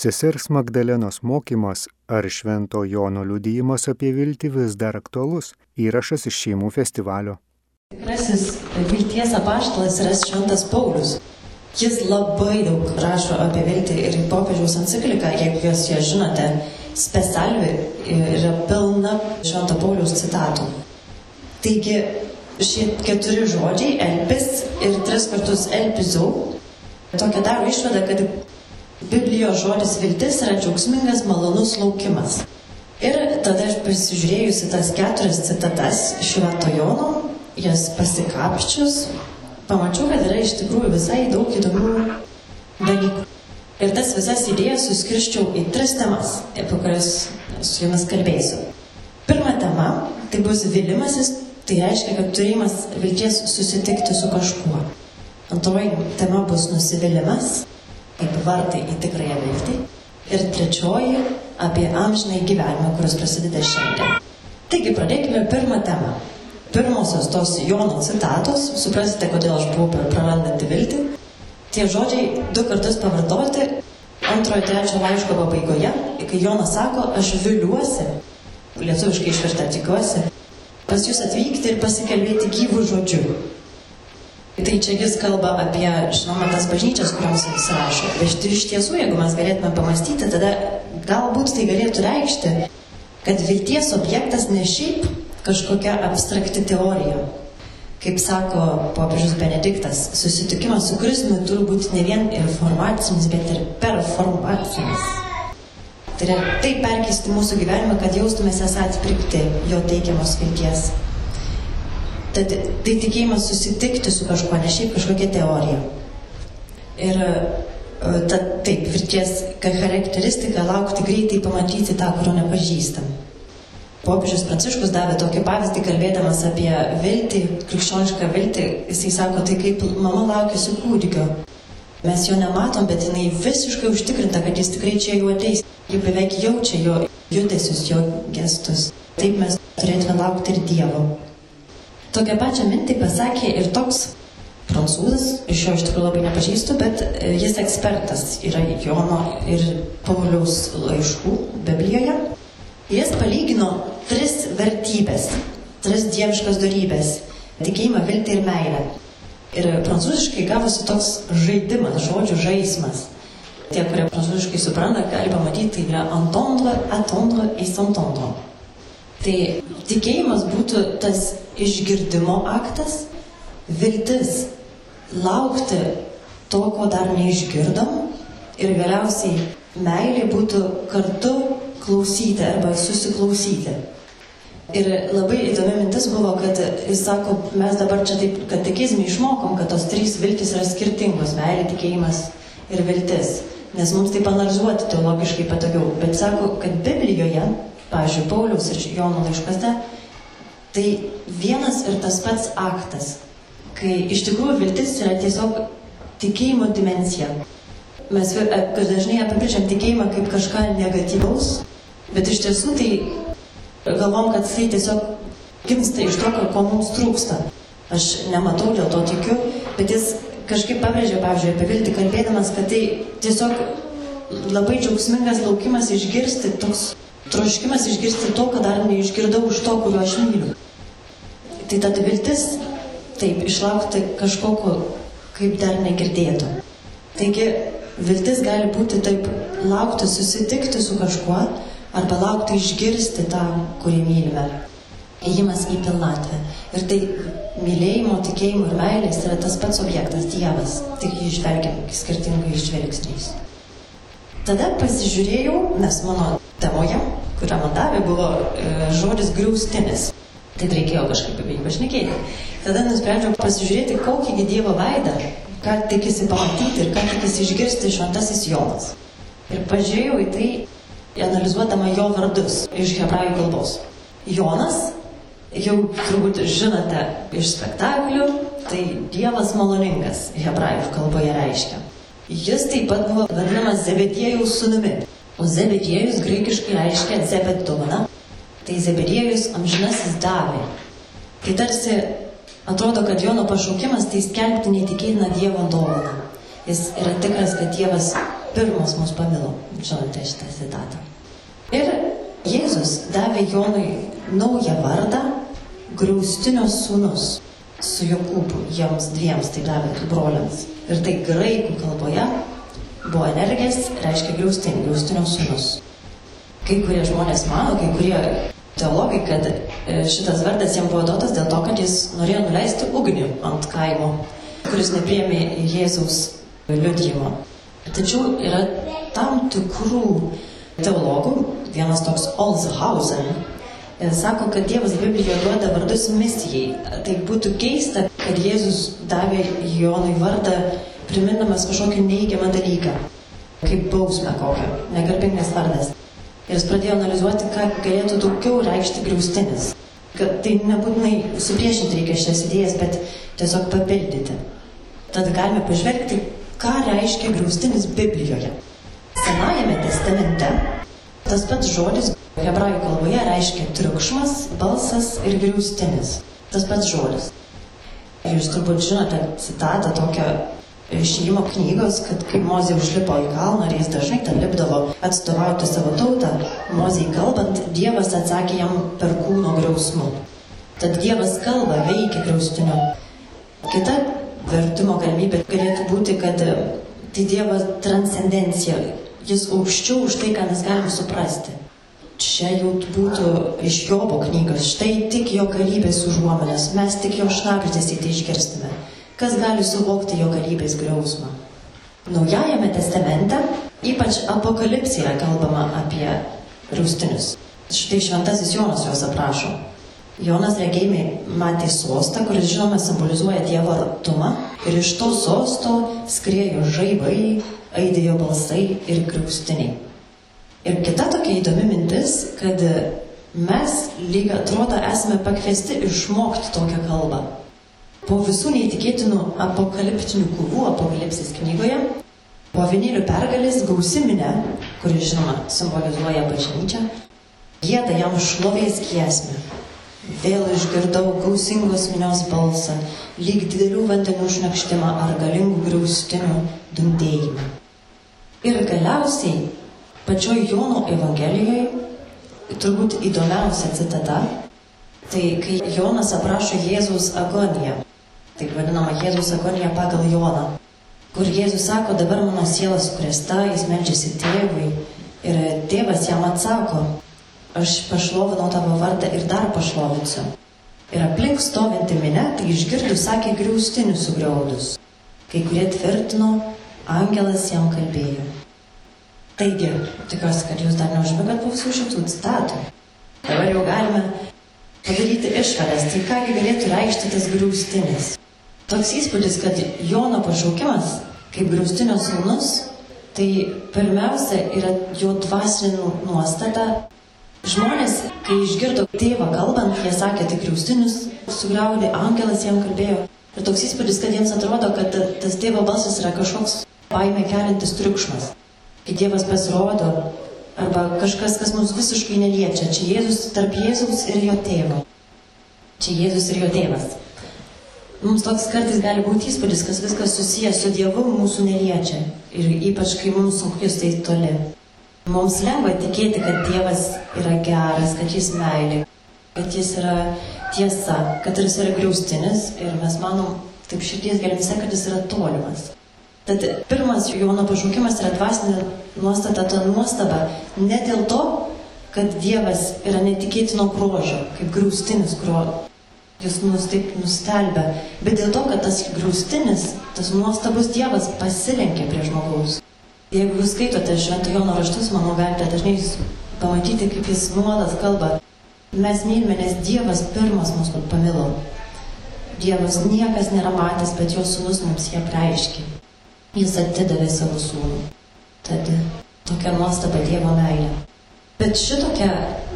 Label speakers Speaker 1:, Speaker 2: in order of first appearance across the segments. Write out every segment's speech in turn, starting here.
Speaker 1: Sesers Magdalenos mokymas ar Švento Jono liudijimas apie viltį vis dar aktualus. Įrašas iš šeimų festivalio.
Speaker 2: Tikrasis vilties apaštalas yra Šventas Paulius. Jis labai daug rašo apie viltį ir popiežiaus encikliką, jeigu jūs ją žinote, specialvi yra pilna Švento Pauliaus citatų. Taigi šie keturi žodžiai - elpis ir tris kartus elpizau - tokia daro išvada, kad Biblijos žodis viltis yra džiaugsmingas, malonus laukimas. Ir tada aš pasižiūrėjusi tas keturias citatas Švento Jono, jas pasikapščius, pamačiau, kad yra iš tikrųjų visai daug įdomių dalykų. Ir tas visas idėjas suskirščiau į tris temas, apie kurias su jumis kalbėsiu. Pirma tema - tai bus vilimasis, tai reiškia, kad turėjimas vilties susitikti su kažkuo. Antroji tema bus nusivylimas, kaip vartai į tikrąją viltį. Ir trečioji - apie amžinai gyvenimą, kuris prasideda šiandien. Taigi pradėkime pirmą temą. Pirmosios tos Jono citatos, suprasite, kodėl aš buvau per prarandanti viltį. Tie žodžiai du kartus pavartoti antrojo trečio laiško pabaigoje, kai Jonas sako, aš viliuosi, lietuviškai išversta tikiuosi, pas jūs atvykti ir pasikalbėti gyvų žodžių. Tai čia jis kalba apie, žinoma, tas bažnyčias, kuriuoms jis rašo. Bet iš tiesų, jeigu mes galėtume pamastyti, tada galbūt tai galėtų reikšti, kad vilties objektas ne šiaip kažkokia abstrakti teorija. Kaip sako popiežius Benediktas, susitikimas su Kristumi turi būti ne vien informacinis, bet ir performacinis. Tai yra taip perkeisti mūsų gyvenimą, kad jaustumės esą atpirkti jo teikiamos vilties. Tad tai tikėjimas susitikti su kažkuo, ne šiaip kažkokia teorija. Ir tad taip, vilties charakteristika laukti greitai pamatyti tą, kurio nepažįstam. Popiežius Pranciškus davė tokį pavyzdį, kalbėdamas apie viltį, krikščionišką viltį. Jisai sako, tai kaip mama laukiasi kūdikio. Mes jo nematom, bet jinai visiškai užtikrinta, kad jis tikrai čia jau ateis. Ji beveik jaučia jo judesius, jo gestus. Taip mes turėtume laukti ir Dievo. Tokią pačią mintį pasakė ir toks prancūzas, iš jo iš tikrųjų labai nepažįstu, bet jis ekspertas yra Jono ir Pauliaus laiškų Biblijoje. Jis palygino tris vertybės, tris dieviškas darybės - tikėjimą, viltį ir meilę. Ir prancūziškai gavosi toks žaidimas, žodžių žaidimas. Tie, kurie prancūziškai supranta, gali pamatyti, tai yra entendre, attendre et s'entendre. Tai tikėjimas būtų tas išgirdimo aktas, viltis laukti to, ko dar neišgirdom ir galiausiai meilė būtų kartu klausyti arba susiklausyti. Ir labai įdomi mintis buvo, kad jis sako, mes dabar čia taip katekizmį išmokom, kad tos trys viltis yra skirtingos - meilė, tikėjimas ir viltis. Nes mums taip analizuoti teologiškai patogiau. Bet sako, kad Biblijoje pavyzdžiui, Pauliaus ir Jono laiškose, tai vienas ir tas pats aktas, kai iš tikrųjų viltis yra tiesiog tikėjimo dimencija. Mes dažnai apibrėžiam tikėjimą kaip kažką negatyvaus, bet iš tiesų tai galvom, kad tai tiesiog gimsta iš to, ko mums trūksta. Aš nematau, dėl to tikiu, bet jis kažkaip pabrėžė, pavyzdžiui, apie viltį kalbėdamas, kad tai tiesiog labai džiaugsmingas laukimas išgirsti toks troškimas išgirsti to, ką dar neišgirdau iš to, kurio aš myliu. Tai tada viltis, taip, išlaukti kažkoko, kaip dar negirdėto. Taigi, viltis gali būti taip, laukti susitikti su kažkuo, arba laukti išgirsti tą, kurį mylime. Ėjimas į pilnatvę. Ir tai mylėjimo, tikėjimo ir meilės yra tas pats objektas Dievas, tik jį išvelgiam skirtingais žvilgsniais. Tada pasižiūrėjau, nes mano temoje, kurią man davė, buvo e, žodis griaustinis. Tai reikėjo kažkaip apie jį pašnekėti. Tada nusprendžiau pasižiūrėti, kokį Dievo veidą, ką tikisi pamatyti ir ką tikisi išgirsti šventasis Jonas. Ir pažiūrėjau į tai, analizuodama jo vardus iš hebrajų kalbos. Jonas, jau turbūt žinote iš spektaklių, tai Dievas maloningas hebrajų kalboje reiškia. Jis taip pat buvo vadinamas Zebediejaus sūnumi. O Zebediejus graikiškai reiškia Zebedona. Tai Zebediejus amžinasis davė. Tai tarsi atrodo, kad Jono pašaukimas tai skelbti neįtikėtiną Dievo dovaną. Jis yra tikras, kad Dievas pirmas mus pamilo. Žinote šitą citatą. Ir Jėzus davė Jonui naują vardą Graustinio sūnus su Jokūbu, jiems dviems tai davė broliams. Ir tai graikų kalboje buvo energijas, reiškia griaustinį, griaustinio sūnus. Kai kurie žmonės mano, kai kurie teologai, kad e, šitas vardas jam buvo duotas dėl to, kad jis norėjo nuleisti ugnį ant kaimo, kuris nepriemė Jėzaus liudijimo. Tačiau yra tam tikrų teologų, vienas toks Olshausen, sako, kad Dievas Biblijoje duoda vardus misijai. Tai būtų keista, kad Jėzus davė Jonui vardą, primindamas kažkokį neįgiamą dalyką, kaip bausmę kokią, negarbingas vardas. Ir jis pradėjo analizuoti, ką galėtų daugiau reikšti griaustinis. Kad tai nebūtinai supriešinti reikia šias idėjas, bet tiesiog papildyti. Tad galime pažvelgti, ką reiškia griaustinis Biblijoje. Senajame testamente tas pats žodis hebrajų kalboje reiškia triukšmas, balsas ir griaustinis. Tas pats žodis. Jūs turbūt žinote citatą tokią išėjimo knygos, kad kai Mozė užlipo į kalną ir jis dažnai ten lipdavo atstovauti savo tautą, Mozei kalbant, Dievas atsakė jam per kūno griausmų. Tad Dievas kalba, veikia griaustiniu. Kita vertimo galimybė galėtų būti, kad tai Dievo transcendencija, jis aukščiau už tai, ką mes galime suprasti. Čia jau būtų iš Jobo knygos, štai tik jo galybės užuomonės, mes tik jo šnapždės į tai išgirstume kas gali suvokti jo galybės griausmą. Naujajame testamente, ypač apokalipsėje kalbama apie raustinius. Štai šventasis Jonas juos aprašo. Jonas regėjimai matė sostą, kuris žinoma simbolizuoja Dievo artumą ir iš to sosto skriejo žaibai, aidėjo balsai ir griaustiniai. Ir kita tokia įdomi mintis, kad mes lyg atrodo esame pakviesti išmokti tokią kalbą. Po visų neįtikėtinų apokaliptinių kovų apokalipsės knygoje, po vienėlių pergalės gausiminė, kuri žinoma simbolizuoja bažnyčią, gėda jam šlovės giesmę. Vėl išgirdau gausingos minios balsą, lyg didelių vandenų šnekštimą ar galingų griaustinių dundėjimą. Ir galiausiai pačioj Jono Evangelijoje turbūt įdomiausia citata, tai kai Jonas aprašo Jėzaus agoniją taip vadinama Jėzus agonija pagal Joną, kur Jėzus sako, dabar mano siela sukresta, jis melžiasi tėvui ir tėvas jam atsako, aš pašlovinau tavo vardą ir dar pašlovinsiu. Ir aplink stovinti minė, tai išgirdu, sakė griaustinius sugriaudus. Kai kurie tvirtino, angelas jam kalbėjo. Taigi, tikiuosi, kad jūs dar neužmigat visų šitų citatų. Dabar jau galime padaryti išvadas, tai kągi galėtų reikšti tas griaustinis. Toks įspūdis, kad Jono pašaukimas kaip griaustinio sūnus, tai pirmiausia yra jo dvasinė nuostata. Žmonės, kai išgirdo tėvą kalbant, jie sakė, tik griaustinius sugriaudė, angelas jam kalbėjo. Ir toks įspūdis, kad jiems atrodo, kad tas tėvo balsas yra kažkoks baimė keliantis triukšmas. Kai Dievas pasirodo, arba kažkas, kas mus visiškai neliečia. Čia Jėzus tarp Jėzus ir jo tėvo. Čia Jėzus ir jo tėvas. Mums toks kartais gali būti įspūdis, kad viskas susijęs su Dievu mūsų neliečia. Ir ypač, kai mums sunku jūs tai toli. Mums lengva tikėti, kad Dievas yra geras, kad Jis meilė, kad Jis yra tiesa, kad Jis yra griaustinis ir mes manom taip širdies gelmise, kad Jis yra tolimas. Tad pirmas Jono pašaukimas yra dvasinė nuostata, ta nuostaba ne dėl to, kad Dievas yra netikėtino grožio, kaip griaustinis, kurio Jis mus taip nustelbė, bet dėl to, kad tas grūstinis, tas nuostabus Dievas pasilenkė prie žmogaus. Jeigu jūs skaitote Švento Jono raštus, manau, galite dažnai pamatyti, kaip jis nuolat kalba. Mes mylime, nes Dievas pirmas mus pamilo. Dievas niekas nėra matęs, bet jo sūnus mums jie preiškė. Jis atidavė savo sūnų. Tad tokia nuostaba Dievo meilė. Bet šitokia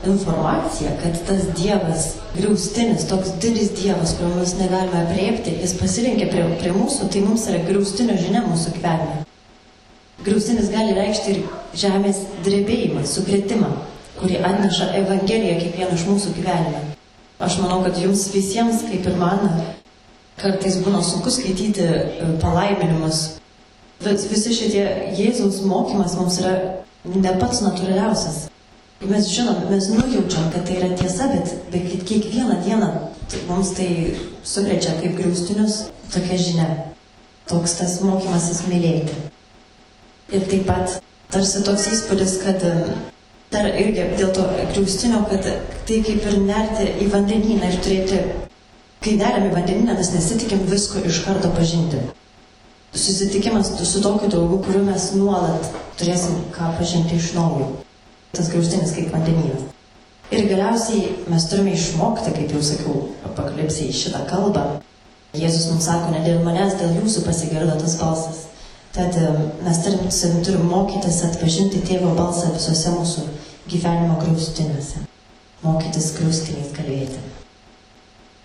Speaker 2: informacija, kad tas Dievas, griaustinis, toks didelis Dievas, kurio mes negalime apriepti, jis pasirinkė prie, prie mūsų, tai mums yra griaustinio žinia mūsų gyvenime. Griaustinis gali reikšti ir žemės drebėjimą, sukretimą, kurį atneša Evangelija kiekvieno iš mūsų gyvenime. Aš manau, kad jums visiems, kaip ir man, kartais būna sunku skaityti e, palaiminimus Bet visi šitie Jėzaus mokymas mums yra ne pats natūraliausias. Mes žinom, mes nujaučiam, kad tai yra tiesa, bet, bet kiekvieną dieną mums tai sukrečia kaip griaustinius tokia žinia. Toks tas mokymasis mylėti. Ir taip pat tarsi toks įspūdis, kad dar irgi dėl to griaustinio, kad tai kaip ir nerti į vandenyną ir turėti, kai neriam į vandenyną, mes nesitikim visko iš karto pažinti susitikimas su tokiu draugu, kuriuo mes nuolat turėsim ką pažinti iš naujo. Tas grauštinis kaip vandenynas. Ir galiausiai mes turime išmokti, kaip jau sakiau, apokalipsiai šitą kalbą. Jėzus mums sako, ne dėl manęs, dėl jūsų pasigirdo tas balsas. Tad mes turim, turim mokytis atpažinti tėvo balsą visose mūsų gyvenimo graustiniuose. Mokytis graustiniais kalbėti.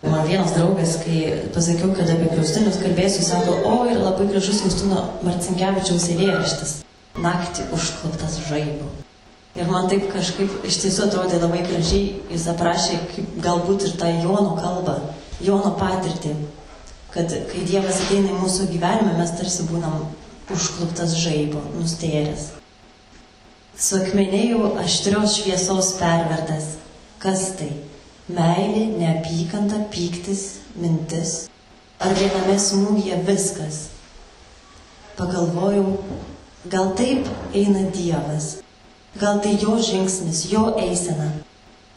Speaker 2: Man vienas draugas, kai pasakiau, kad apie griaustinius kalbėsiu, sako, o ir labai gražus Justino Marcinkievičiaus eilėraštis - naktį užkluptas žaibų. Ir man taip kažkaip iš tiesų atrodė labai gražiai, jis aprašė kaip galbūt ir tą Jono kalbą, Jono patirtį, kad kai Dievas ateina į mūsų gyvenimą, mes tarsi būnam užkluptas žaibo, nustėręs. Suakmenėjau aštrios šviesos pervertas. Kas tai? meilė, neapykanta, pyktis, mintis. Ar viename smūgyje viskas? Pagalvojau, gal taip eina Dievas, gal tai jo žingsnis, jo eisena,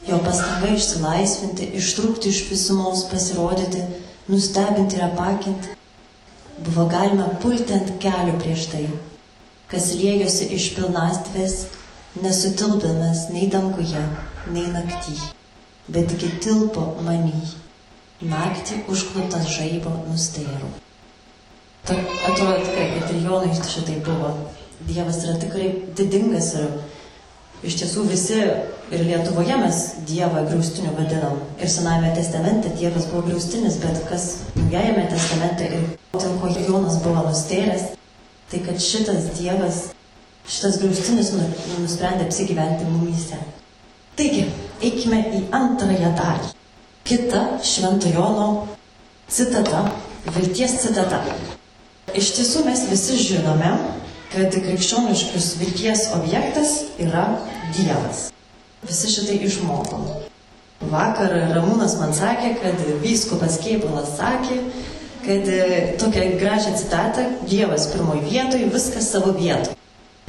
Speaker 2: jo pastanga išsilaisvinti, ištrūkti iš visumos, pasirodyti, nustebinti ir apakinti. Buvo galima pulti ant kelių prieš tai, kas liejosi iš pilnastvės, nesutildamas nei danguje, nei naktyje betgi tilpo manį. Naktį užkluptas žaibo nustėrų. Atrodo tikrai, kad ir Jonai šitai buvo. Dievas yra tikrai didingas ir iš tiesų visi ir Lietuvoje mes Dievą griaustiniu vadinam. Ir Senajame testamente Dievas buvo griaustinis, bet kas Naujajame testamente ir dėl ko Jonas buvo nustėręs, tai kad šitas Dievas, šitas griaustinis nu, nusprendė apsigyventi mumyse. Taigi, eikime į antrąją dalį. Kita Švento Jono citata, vilties citata. Iš tiesų mes visi žinome, kad krikščioniškus vilties objektas yra Dievas. Visi šitai išmokom. Vakar Ramūnas man sakė, kad vyskupas Keipalas sakė, kad tokią gražią citatą Dievas pirmoji vietoje, viskas savo vietoje.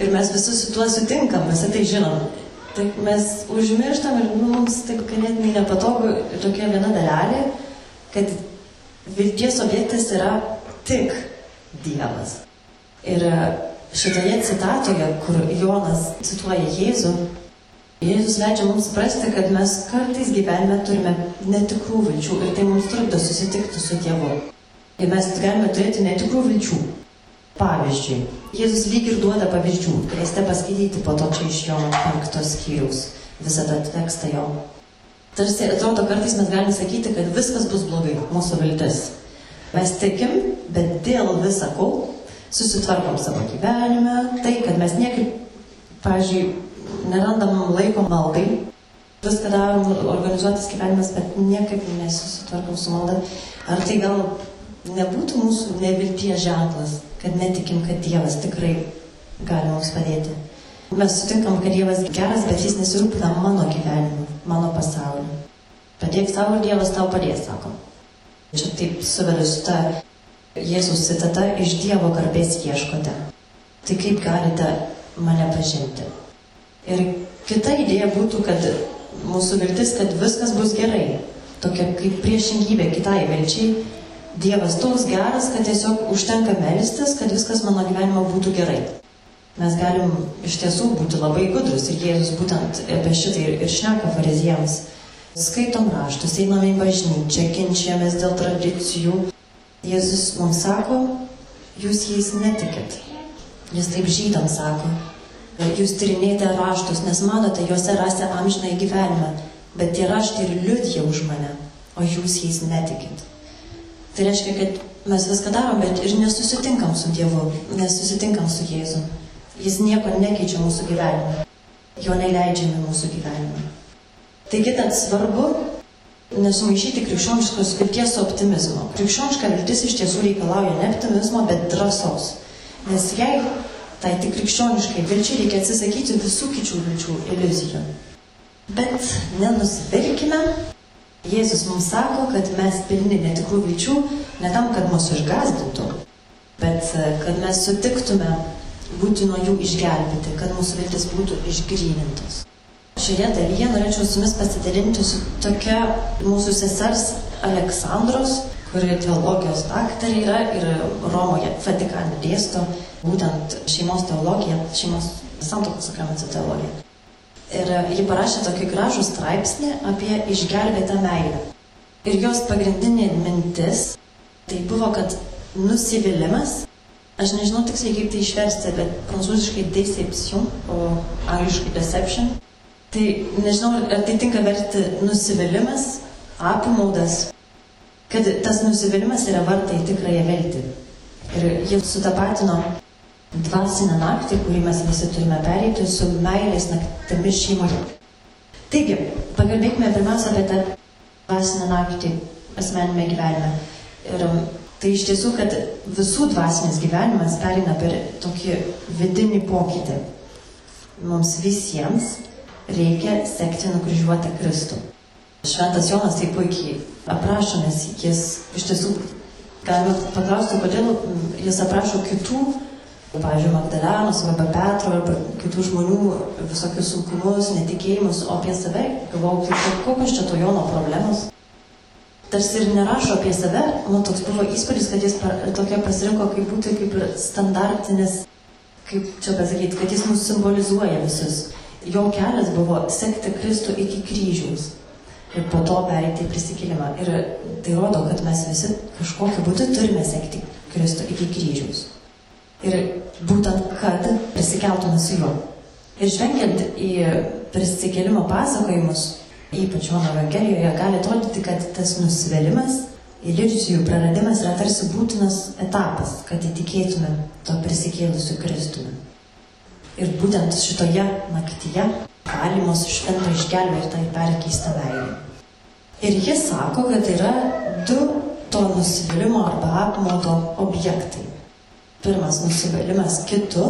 Speaker 2: Ir mes visi su tuo sutinkam, visi tai žinom. Taip mes užmirštam ir nu, mums taip ganėtinai nepatogu tokia viena dalelė, kad vilties objektas yra tik Dievas. Ir šitoje citatoje, kur Jonas cituoja Jėzų, Jėzus leidžia mums suprasti, kad mes kartais gyvenime turime netikrų vilčių ir tai mums trukdo susitikti su Dievu. Ir mes galime turėti netikrų vilčių. Pavyzdžiui, Jėzus lyg ir duoda pavyzdžių, galėsite paskaityti po to čia iš jo penktos skyriaus visą tą tekstą jo. Tarsi atrodo, kartais mes galime sakyti, kad viskas bus blogai, mūsų viltis. Mes tikim, bet dėl visako susitvarkom savo gyvenime, tai, kad mes niekaip, pavyzdžiui, nerandam laiko maldai, viską darom, organizuotas gyvenimas, bet niekaip nesusitvarkom su malda. Ar tai gal nebūtų mūsų nevilties ženklas, kad netikim, kad Dievas tikrai gali mums padėti. Mes sutinkam, kad Dievas geras, bet jis nesirūpina mano gyvenimu, mano pasauliu. Padėk savo ir Dievas tau padės, sakom. Čia taip suvedu su ta Jėzus citata iš Dievo garbės ieškote. Tai kaip galite mane pažinti? Ir kita idėja būtų, kad mūsų viltis, kad viskas bus gerai. Tokia kaip priešingybė kitai vilčiai, Dievas toks geras, kad tiesiog užtenka melstis, kad viskas mano gyvenimo būtų gerai. Mes galim iš tiesų būti labai gudrus ir Jėzus būtent apie šitai ir, ir šneka fariziems. Skaitom raštus, einame į bažnyčią, kenčiamės dėl tradicijų. Jėzus mums sako, jūs jais netikit. Jis taip žydams sako. Jūs tyrinėjate raštus, nes manote, juose rasite amžinai gyvenimą, bet tie raštai ir liudija už mane, o jūs jais netikit. Tai reiškia, kad mes viską darom, bet ir nesusitinkam su Dievu, nesusitinkam su Jėzu. Jis nieko nekeičia mūsų gyvenime. Jo neleidžiame mūsų gyvenime. Taigi tad svarbu nesumaišyti krikščioniškos vilties su optimizmu. Krikščioniška viltis iš tiesų reikalauja ne optimizmo, bet drąsos. Nes jei tai tik krikščioniškai vilčiai reikia atsisakyti visų kičių vilčių iliuzijų. Bet nenusivilkime. Jėzus mums sako, kad mes pilni netikrų vilčių ne tam, kad mus išgazdintų, bet e, kad mes sutiktume būti nuo jų išgelbėti, kad mūsų viltis būtų išgrynintos. Šioje dalyje norėčiau su jumis pasidalinti su tokia mūsų sesers Aleksandros, kuri teologijos daktarė yra ir Romoje Vatikane dėsto būtent šeimos teologiją, šeimos santokos sakramento teologiją. Ir ji parašė tokį gražų straipsnį apie išgelbėtą meilę. Ir jos pagrindinė mintis tai buvo, kad nusivylimas, aš nežinau tiksliai kaip tai išversti, bet prancūziškai deception, o angliškai deception, Tai nežinau, ar tai tinka verti nusivylimas, apmaudas, kad tas nusivylimas yra vartai tikrąją viltį. Ir jie sutapatino dvasinę naktį, kurį mes visi turime pereiti, su meilės naktimis šeimoje. Taigi, pakalbėkime pirmiausia apie tą dvasinę naktį asmenime gyvenime. Ir um, tai iš tiesų, kad visų dvasinis gyvenimas perina per tokį vidinį pokytį. Mums visiems reikia sekti nukryžiuotą Kristų. Šventas Jonas tai puikiai aprašo, nes jis iš tiesų, galima paklausti, kodėl jis aprašo kitų, pavyzdžiui, Magdalenos arba Petro arba kitų žmonių visokius sunkumus, netikėjimus, o apie save galvojau, tai kokios čia to Jono problemos. Tarsi ir nerašo apie save, man toks buvo įspūdis, kad jis tokia pasirinko kaip būti kaip ir standartinis, kaip čia pasakyti, kad jis mus simbolizuoja visus jo kelias buvo sekti Kristų iki kryžiaus ir po to pereiti į prisikėlimą. Ir tai rodo, kad mes visi kažkokiu būdu turime sekti Kristų iki kryžiaus. Ir būtent, kad prisikeltume su juo. Ir žvengiant į prisikėlimo pasakojimus, ypač mano Evangelijoje, gali atrodyti, kad tas nusivelimas, iliuzijų praradimas yra tarsi būtinas etapas, kad įtikėtume to prisikėlusiu Kristumi. Ir būtent šitoje naktyje galima su švento išgelbėta ir perkeista meilė. Ir jis sako, kad yra du to nusivylimų arba apmaudo objektai. Pirmas nusivylimas kitu,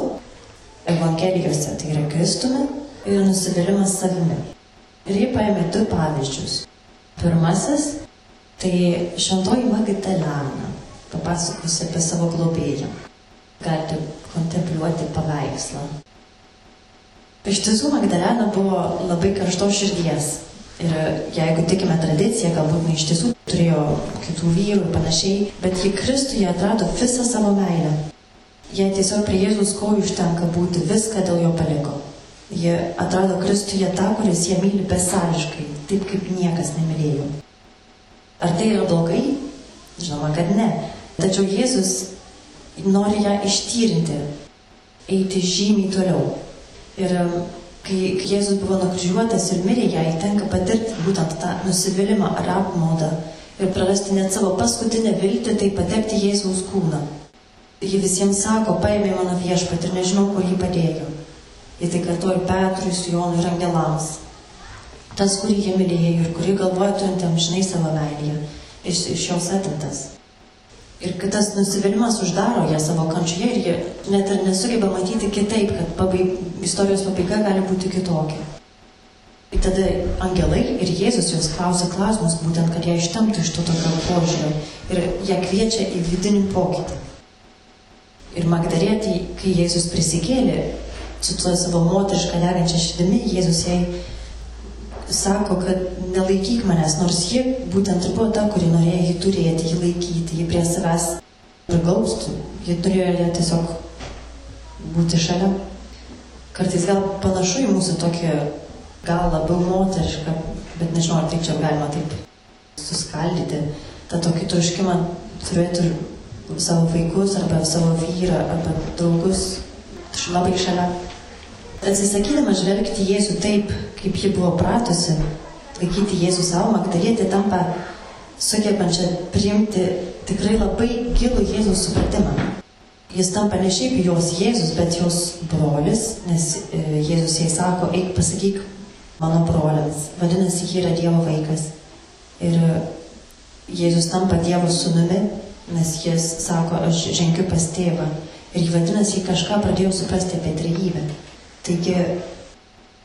Speaker 2: Evangelijose tai yra Kristumi, ir nusivylimas savimi. Ir jie paėmė du pavyzdžius. Pirmasis - tai šventoji Magdalena, papasakosi apie savo globėją. Galite kontempliuoti paveikslą. Iš tiesų Magdalena buvo labai karštos širdies. Ir jeigu tikime tradiciją, galbūt iš tiesų turėjo kitų vyrų ir panašiai, bet ji Kristuje atrado visą savo meilę. Jie tiesiog prie Jėzus kojų užtenka būti, viską dėl jo paliko. Jie atrado Kristuje tą, kuris ją myli besališkai, taip kaip niekas nemylėjo. Ar tai yra blogai? Žinoma, kad ne. Tačiau Jėzus nori ją ištyrinti, eiti žymiai toliau. Ir kai, kai Jėzus buvo nukryžiuotas ir mirė, jai tenka patirti būtent tą nusivylimą ar apmaudą ir prarasti net savo paskutinę viltį, tai patekti Jėzaus kūną. Ji visiems sako, paėmė mano viešpat ir nežinau, kur jį padėjo. Jie tai kartuoja Petrui, Jonui ir angelams. Tas, kurį jie mylėjo ir kurį galvoja turint amžinai savo meilėje, iš, iš jos atimtas. Ir kad tas nusivylimas uždaro ją savo kančioje ir jie net ir nesugeba matyti kitaip, kad pabaig, istorijos pabaiga gali būti kitokia. Ir tada angelai ir Jėzus jos klausia klausimus, būtent, kad ją ištemtų iš to tokio požiūrio ir ją kviečia į vidinį pokytį. Ir Magdarėtai, kai Jėzus prisikėlė, su tuo savo moterišką degančią širdimi, Jėzus jai sako, kad nelaikyk manęs, nors ji būtent ir buvo ta, kuri norėjo jį turėti, jį laikyti, jį prie savęs priglaustų. Ji turėjo ją tiesiog būti šalia. Kartais gal panašu į mūsų tokį, gal labiau moterišką, bet nežinau, ar tai čia galima taip suskaldyti, tą tokį troškimą turėti savo vaikus, arba savo vyrą, arba draugus labai šalia. Atsisakydama žvelgti Jėzų taip, kaip ji buvo pratusi, laikyti Jėzų savo, Magdalietė tampa sugebančia priimti tikrai labai gilų Jėzaus supratimą. Jis tampa ne šiaip jos Jėzus, bet jos brolis, nes e, Jėzus jai sako, eik pasakyk mano broliams. Vadinasi, ji yra Dievo vaikas. Ir Jėzus tampa Dievo sunumi, nes jis sako, aš žengiu pas tėvą. Ir vadinasi, jį kažką pradėjo suprasti apie trejybę. Taigi,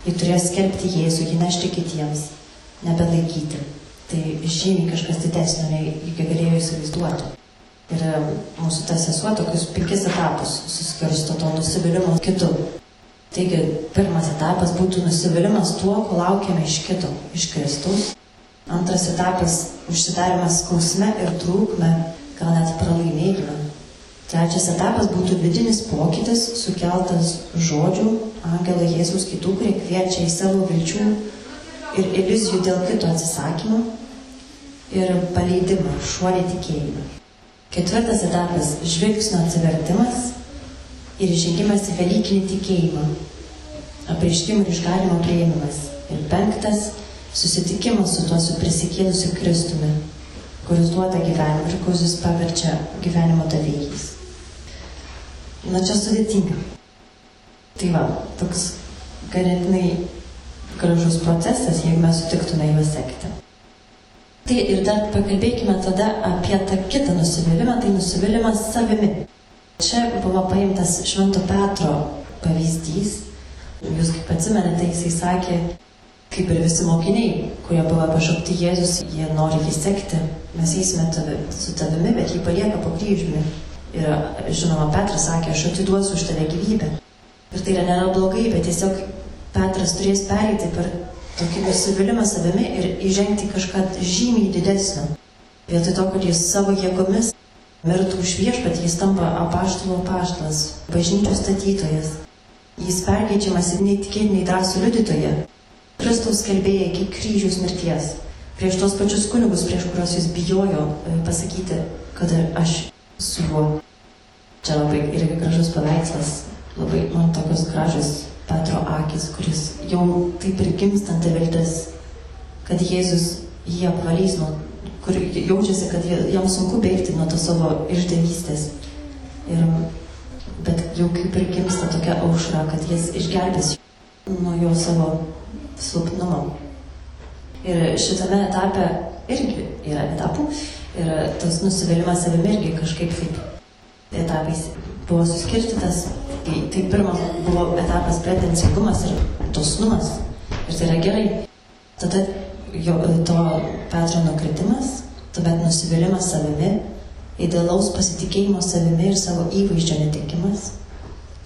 Speaker 2: jį turėjo skelbti Jėzų, jį nešti kitiems, nebelaikyti. Tai žymiai kažkas didesnio, nei jį galėjo įsivaizduoti. Ir mūsų ta sesuo tokius penkis etapus suskirsto to nusivylimo kitu. Taigi, pirmas etapas būtų nusivylimas tuo, ko laukiame iš kito, iš Kristaus. Antras etapas - užsidarimas skausme ir trūkme, gal net pralaimėjime. Trečias etapas būtų vidinis pokytis, sukeltas žodžių, angelo Jėzus kitų, kurie kviečia į savo vilčių ir iliuzijų dėl kito atsisakymo ir paleidimą, šuolį tikėjimą. Ketvirtas etapas - žvilgsnio atsivertimas ir žengimas į Velykinį tikėjimą, apreiškimų ir išgalimo prieimimas. Ir penktas - susitikimas su tuo su prisikėlusiu Kristumi, kuris duoda gyvenimą ir kuris paverčia gyvenimo davėjais. Na čia sudėtinga. Tai va, toks ganėtinai gražus procesas, jeigu mes sutiktume juos sekti. Tai ir dar pakalbėkime tada apie tą kitą nusivylimą, tai nusivylimas savimi. Čia buvo paimtas Švento Petro pavyzdys. Jūs kaip atsimenate, jisai sakė, kaip ir visi mokiniai, kurie buvo pašaukti Jėzus, jie nori jį sekti, mes eisime tavi, su tavimi, bet jį palieka po kryžiumi. Ir žinoma, Petras sakė, aš atiduosiu už tave gyvybę. Ir tai yra nėra blogai, bet tiesiog Petras turės pereiti per tokį nusivylimą savimi ir įžengti kažką žymiai didesnio. Vietoj to, kad jis savo jėgomis mirtų už viešpatį, jis tampa apaštalo paštas, bažnyčios statytojas. Jis perkeičiamas į neįtikėtinai drąsų liudytoją. Kristaus kalbėja iki kryžiaus mirties. Prieš tos pačius kunigus, prieš kuriuos jis bijojo e, pasakyti, kad aš su juo. Čia labai irgi gražus paveikslas, labai man tokios gražios Petro akis, kuris jau taip ir gimstanti viltis, kad Jėzus jį apvalys, nuo, kur jaučiasi, kad jam sunku bėgti nuo to savo išdavystės. Ir, bet jau kaip ir gimsta tokia aušra, kad jis išgelbės nuo jo savo silpnumo. Ir šitame etape irgi yra etapų. Ir tas nusivylimas savimi irgi kažkaip taip etapais buvo suskirstytas Tai, tai pirma buvo etapas pretencingumas ir dosnumas. Ir tai yra gerai. Tada jo, to Petro nukritimas, tuomet nusivylimas savimi, idealaus pasitikėjimo savimi ir savo įvaizdžio netikimas.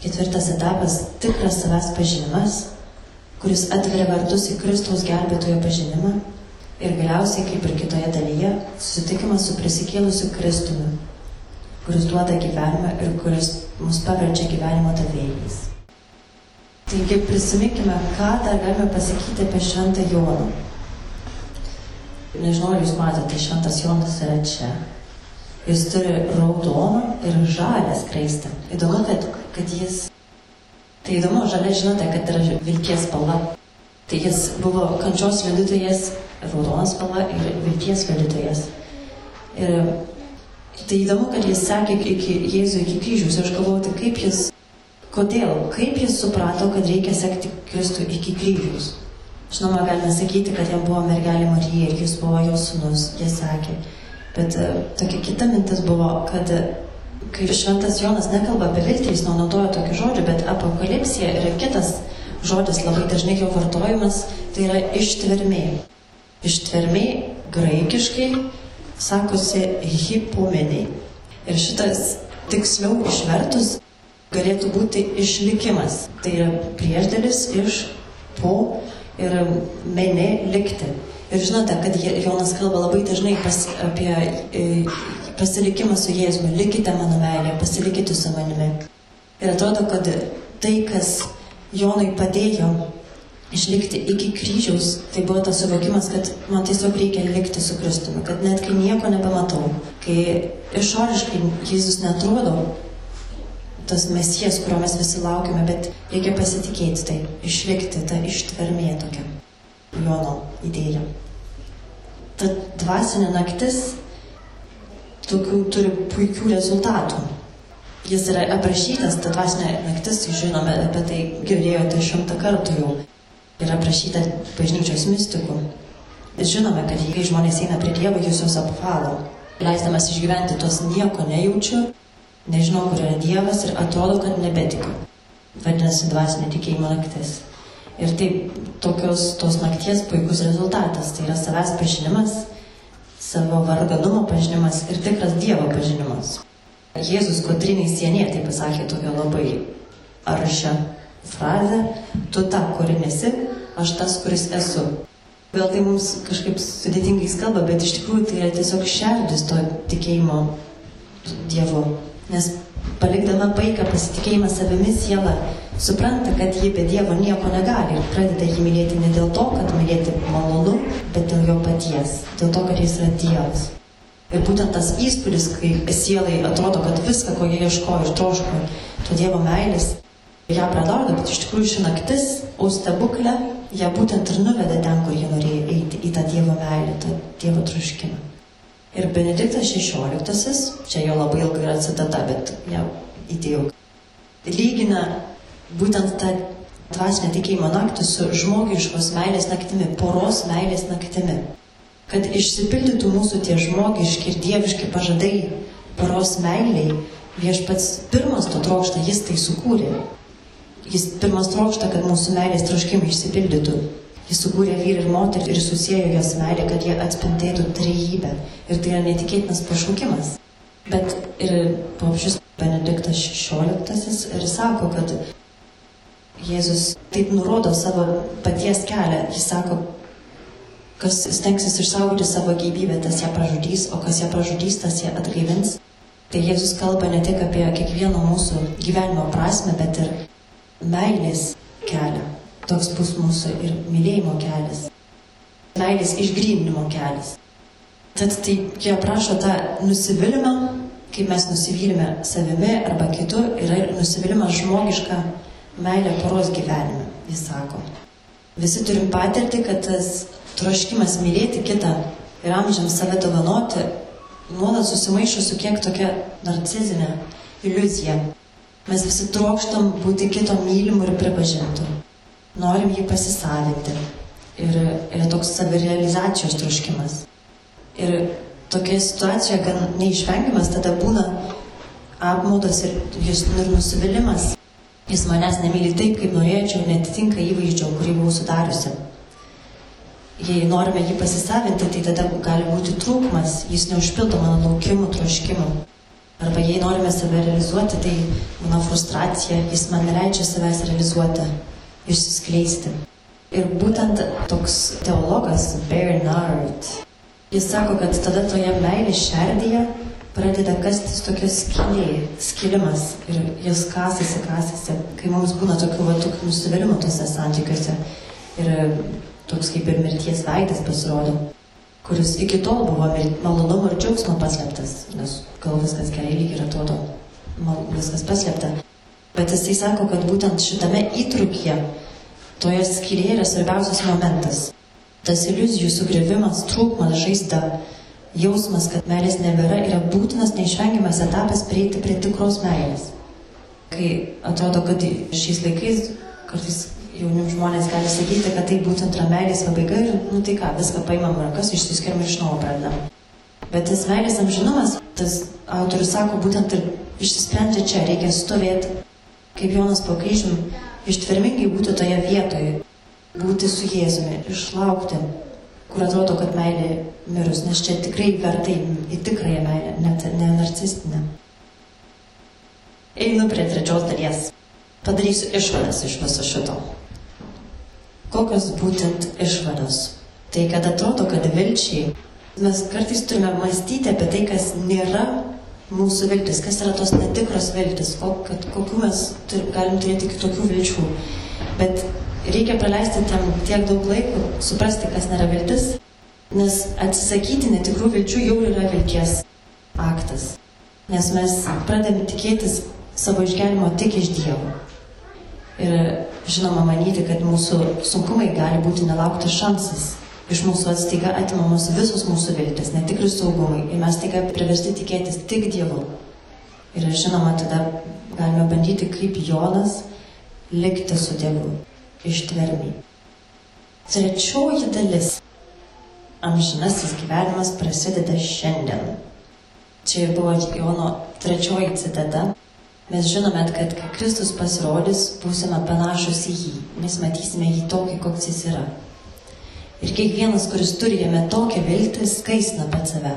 Speaker 2: Ketvirtas etapas - tikras savęs pažinimas, kuris atveria vartus į Kristaus gelbėtojo pažinimą. Ir galiausiai, kaip ir kitoje dalyje, susitikimas su prisikėlusiu Kristumi, kuris duoda gyvenimą ir kuris mus paverčia gyvenimo davėjais. Taigi prisiminkime, ką dar galime pasakyti apie Šventą Joną. Nežinau, ar jūs matote, Šventas Jonas yra čia. Jis turi raudoną ir žalę skraistę. Įdomu, kad, kad jis... Tai įdomu, žalia žinote, kad yra vilties spalva. Tai jis buvo kančios liudytojas, raudonas spalva ir vilties liudytojas. Ir Tai įdomu, kad jis sakė iki Jėzų iki kryžiaus. Aš galvoju, tai kaip jis, kodėl, kaip jis suprato, kad reikia sekti Kristų iki kryžiaus. Žinoma, galime sakyti, kad jam buvo mergelė Marija ir jis buvo jos sunus, jie sakė. Bet uh, tokia kita mintis buvo, kad uh, kai šventas Jonas nekalba apie viltį, jis naudoja tokį žodį, bet apokalipsija yra kitas žodis, labai dažnai jo vartojimas, tai yra ištvermė. Ištvermė graikiškai sakosi hipomeniai. Ir šitas tiksliau išvertus galėtų būti išlikimas. Tai yra priešdėlis iš po ir menė likti. Ir žinote, kad Jonas kalba labai dažnai pas, apie e, pasilikimą su Jėzumi. Likite mano meilė, pasilikite su manimi. Ir atrodo, kad tai, kas Jonui padėjo išlikti iki kryžiaus, tai buvo tas suvokimas, kad man tiesiog reikia likti su Kristumi, kad net kai nieko nebematau, kai išoriškai Jėzus netrodo tas mesijas, kurio mes visi laukime, bet reikia pasitikėti tai, išlikti, ta ištvermė tokia. Jono idėja. Ta dvasinė naktis tokių turi puikių rezultatų. Jis yra aprašytas, ta dvasinė naktis, žinome, apie tai girdėjote šimtą kartų jau yra aprašyta bažnyčios mistikų. Žinome, kad kai žmonės eina prie Dievo, jis juos apvalo, leisdamas išgyventi tuos nieko nejaučiu, nežinau, kur yra Dievas ir atrodo, kad nebetikiu. Vadinasi, dvasinė tikėjimo naktis. Ir taip, tokios tos nakties puikus rezultatas. Tai yra savęs pažinimas, savo varganumo pažinimas ir tikras Dievo pažinimas. Jėzus Kotriniai Sienė tai pasakė tokią labai aršią frazę, tu ta, kuri nesi, aš tas, kuris esu. Gal tai mums kažkaip sudėtingai skamba, bet iš tikrųjų tai yra tiesiog šerdis to tikėjimo Dievu. Nes palikdama paiką pasitikėjimą savimi siela supranta, kad ji be Dievo nieko negali ir pradeda jį mylėti ne dėl to, kad mylėti malonu, bet dėl jo paties, dėl to, kad jis yra Dievas. Ir būtent tas įspūdis, kai sielai atrodo, kad viską, ko jie ieškojo ir troško, to Dievo meilės, ją pradaudo, bet iš tikrųjų ši naktis, o stebuklė, ją būtent ir nuvedė ten, kur jie norėjo eiti, į tą Dievo meilę, tą Dievo troškimą. Ir Benediktas XVI, čia jo labai ilga yra citata, bet ją įdėjau, lygina būtent tą dvasinę tikėjimo naktį su žmogiškos meilės naktimi, poros meilės naktimi kad išsipildytų mūsų tie žmogiški ir dieviški pažadai poros meiliai, viešpats pirmas to trokšta, jis tai sukūrė. Jis pirmas trokšta, kad mūsų meilės troškimai išsipildytų. Jis sukūrė vyrą ir moterį ir susijęjo jos meilę, kad jie atspindėtų trejybę. Ir tai yra netikėtinas pašaukimas. Bet ir popšius Benediktas XVI ir sako, kad Jėzus taip nurodo savo paties kelią. Jis sako, Kas stengsis išsaugoti savo gyvybę, tas ją pražudys, o kas ją pražudys, tas ją atgaivins. Tai Jėzus kalba ne tik apie kiekvieno mūsų gyvenimo prasme, bet ir meilės kelią. Toks bus mūsų ir mylėjimo kelias. Meilės išgrįninimo kelias. Tad tai jie prašo tą nusivylimą, kaip mes nusivylime savimi arba kitu, yra ir nusivylimas žmogiška meilė poros gyvenime, jis sako. Visi turim patirti, kad tas troškimas mylėti kitą ir amžiams save dovanoti nuolat susimaišo su kiek tokia narcizinė iliuzija. Mes visi trokštam būti kito mylimu ir pripažintu. Norim jį pasisavinti. Ir yra toks savirealizacijos troškimas. Ir tokia situacija gan neišvengiamas tada būna apmaudas ir, ir nusivylimas. Jis manęs nemyli taip, kaip norėčiau, netitinka įvaizdžio, kurį buvau sudariusi jei norime jį pasisavinti, tai tada gali būti trūkumas, jis neužpildo mano laukimų, troškimų. Arba jei norime save realizuoti, tai mano frustracija, jis man neleidžia savęs realizuoti, išsiskleisti. Ir būtent toks teologas Bernard, jis sako, kad tada toje meilės šerdyje pradeda kastis tokia skylė, skilimas ir jis kasasi, kasasi, kai mums būna tokių, va, tokių nusivylimų tose santykiuose. Ir toks kaip ir mirties veidas pasirodo, kuris iki tol buvo malonumo ir džiaugsmo paslėptas, nes gal viskas gerai lyg ir atrodo, mal, viskas paslėpta. Bet jisai sako, kad būtent šitame įtrukėje, toje skylėje yra svarbiausias momentas. Tas iliuzijų sugrivimas, trūkumas, žaizda, jausmas, kad meilės nebėra, yra būtinas neišvengiamas etapas prieiti prie tikros meilės. Kai atrodo, kad šiais laikais kartais jauni žmonės gali sakyti, kad tai būtent yra meilės pabaiga ir, nu tai ką, viską paimam rankas, išsiskiriam iš naujo pradedam. Bet tas meilės amžinumas, tas autorius sako, būtent ir išsisprendžia čia, reikia stovėti, kaip Jonas po kryžium, ištvermingai būti toje vietoje, būti su Jėzumi, išlaukti, kur atrodo, kad meilė mirus, nes čia tikrai vertai į tikrąją meilę, net ne narcistinę. Einu prie trečios dalies. Padarysiu išvadas iš viso šito. Kokios būtent išvados? Tai kad atrodo, kad vilčiai, mes kartais turime mąstyti apie tai, kas nėra mūsų viltis, kas yra tos netikros viltis, kad kokių mes tur, galim turėti kitokių vilčių. Bet reikia praleisti tam tiek daug laiko, suprasti, kas nėra viltis, nes atsisakyti netikrų vilčių jau yra vilties aktas. Nes mes pradėme tikėtis savo išgelimo tik iš Dievo. Ir žinoma, manyti, kad mūsų sunkumai gali būti nelauktas šansas. Iš mūsų atstaiga atimamos visos mūsų viltis, netikri saugumai. Ir mes taiga priversti tikėtis tik Dievu. Ir žinoma, tada galime bandyti kaip Jonas likti su Dievu ištvermiai. Trečioji dalis. Amžinasis gyvenimas prasideda šiandien. Čia buvo Jono trečioji citata. Mes žinome, kad kai Kristus pasirodys, būsime panašus į jį. Mes matysime jį tokį, koks jis yra. Ir kiekvienas, kuris turi jame tokią viltį, skaisna pat save.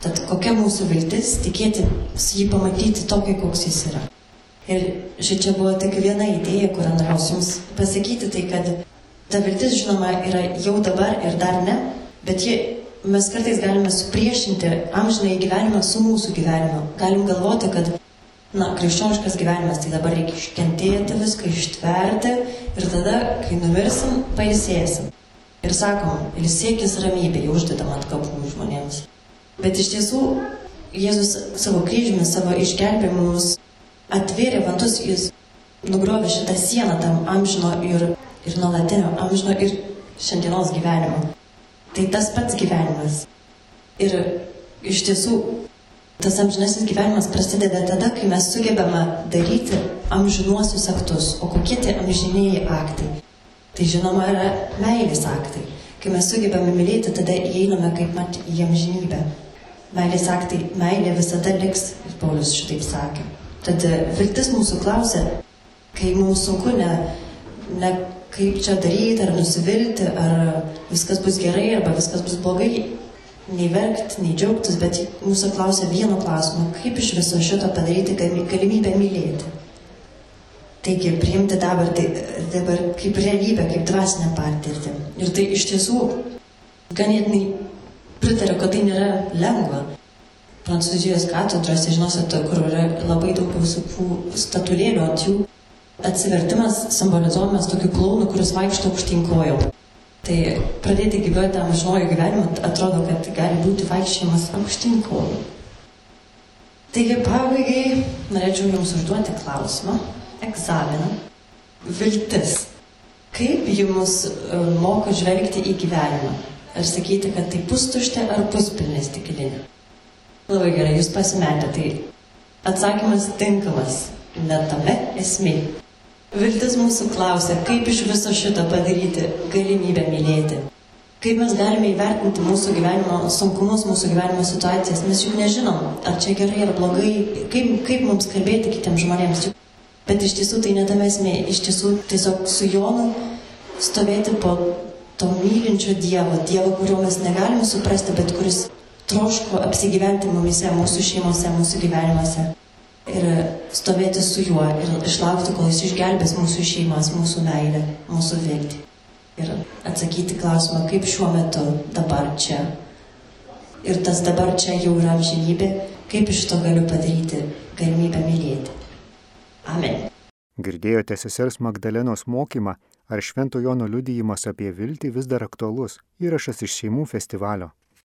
Speaker 2: Tad kokia mūsų viltis tikėti jį pamatyti tokį, koks jis yra. Ir šičia buvo tik viena idėja, kurią norėjau jums pasakyti, tai kad ta viltis, žinoma, yra jau dabar ir dar ne, bet ji, mes kartais galime supriešinti amžinai gyvenimą su mūsų gyvenimu. Galim galvoti, kad, na, krikščioniškas gyvenimas, tai dabar reikia iškentėti viską, ištverti ir tada, kai numirsim, pailsėsim. Ir sakom, ilsėkis ramybėje, uždedam ant kapų žmonėms. Bet iš tiesų Jėzus savo kryžiumi, savo išgelbėjimu mus atvėrė vantus, jis nugrovė šitą sieną tam amžino ir, ir nuolatinio, amžino ir šiandienos gyvenimo. Tai tas pats gyvenimas. Ir iš tiesų tas amžinasis gyvenimas prasideda tada, kai mes sugebame daryti amžinuosius aktus. O kokie tie amžinėjai aktai? Tai žinoma yra meilės aktai. Kai mes sugebame mylėti, tada įeiname kaip mat į amžinybę meilės aktai, meilė visada liks, ir Paulius šitaip sakė. Tad e, viltis mūsų klausia, kai mums sunku ne, ne kaip čia daryti, ar nusivilti, ar viskas bus gerai, arba viskas bus blogai, nei verkti, nei džiaugtis, bet mūsų klausia vieno klausimo, kaip iš viso šito padaryti galimybę mylėti. Taigi, priimti dabartį dabar kaip realybę, kaip dvasinę patirtį. Ir tai iš tiesų ganėtinai pritariu, kad tai nėra lengva. Prancūzijos katedrose, žinosite, kur yra labai daug visokių statulėlių ant jų. Atsivertimas simbolizuojamas tokiu klaunu, kuris vaikšto aukštyn kojom. Tai pradėti gyventi tam žinojų gyvenimą atrodo, kad gali būti vaikščiojimas aukštyn kojom. Taigi pabaigai norėčiau Jums užduoti klausimą, egzaminą. Viltis. Kaip Jums e, moko žvelgti į gyvenimą? Ar sakyti, kad tai pustuštė ar puspilnė stiklinė? Labai gerai, jūs pasimetė, tai atsakymas tinkamas, net tame esmė. Viltis mūsų klausia, kaip iš viso šito padaryti galimybę mylėti. Kaip mes galime įvertinti mūsų gyvenimo sunkumus, mūsų gyvenimo situacijas. Mes juk nežinom, ar čia gerai ar blogai, kaip, kaip mums kalbėti kitiems žmonėms. Bet iš tiesų tai netame esmė. Iš tiesų tiesiog su Jonu stovėti po to mylinčio Dievo, Dievo, kurio mes negalime suprasti, bet kuris troško apsigyventi mumise, mūsų šeimose, mūsų gyvenimuose. Ir stovėti su juo ir išlaukti, kol jis išgelbės mūsų šeimas, mūsų meilę, mūsų viltį. Ir atsakyti klausimą, kaip šiuo metu, dabar čia. Ir tas dabar čia jau yra amžinybė, kaip iš to galiu padaryti galimybę mylėti. Amen.
Speaker 1: Girdėjote sesers Magdalenos mokymą ar Švento Jono liudijimas apie viltį vis dar aktualus įrašas iš šeimų festivalio.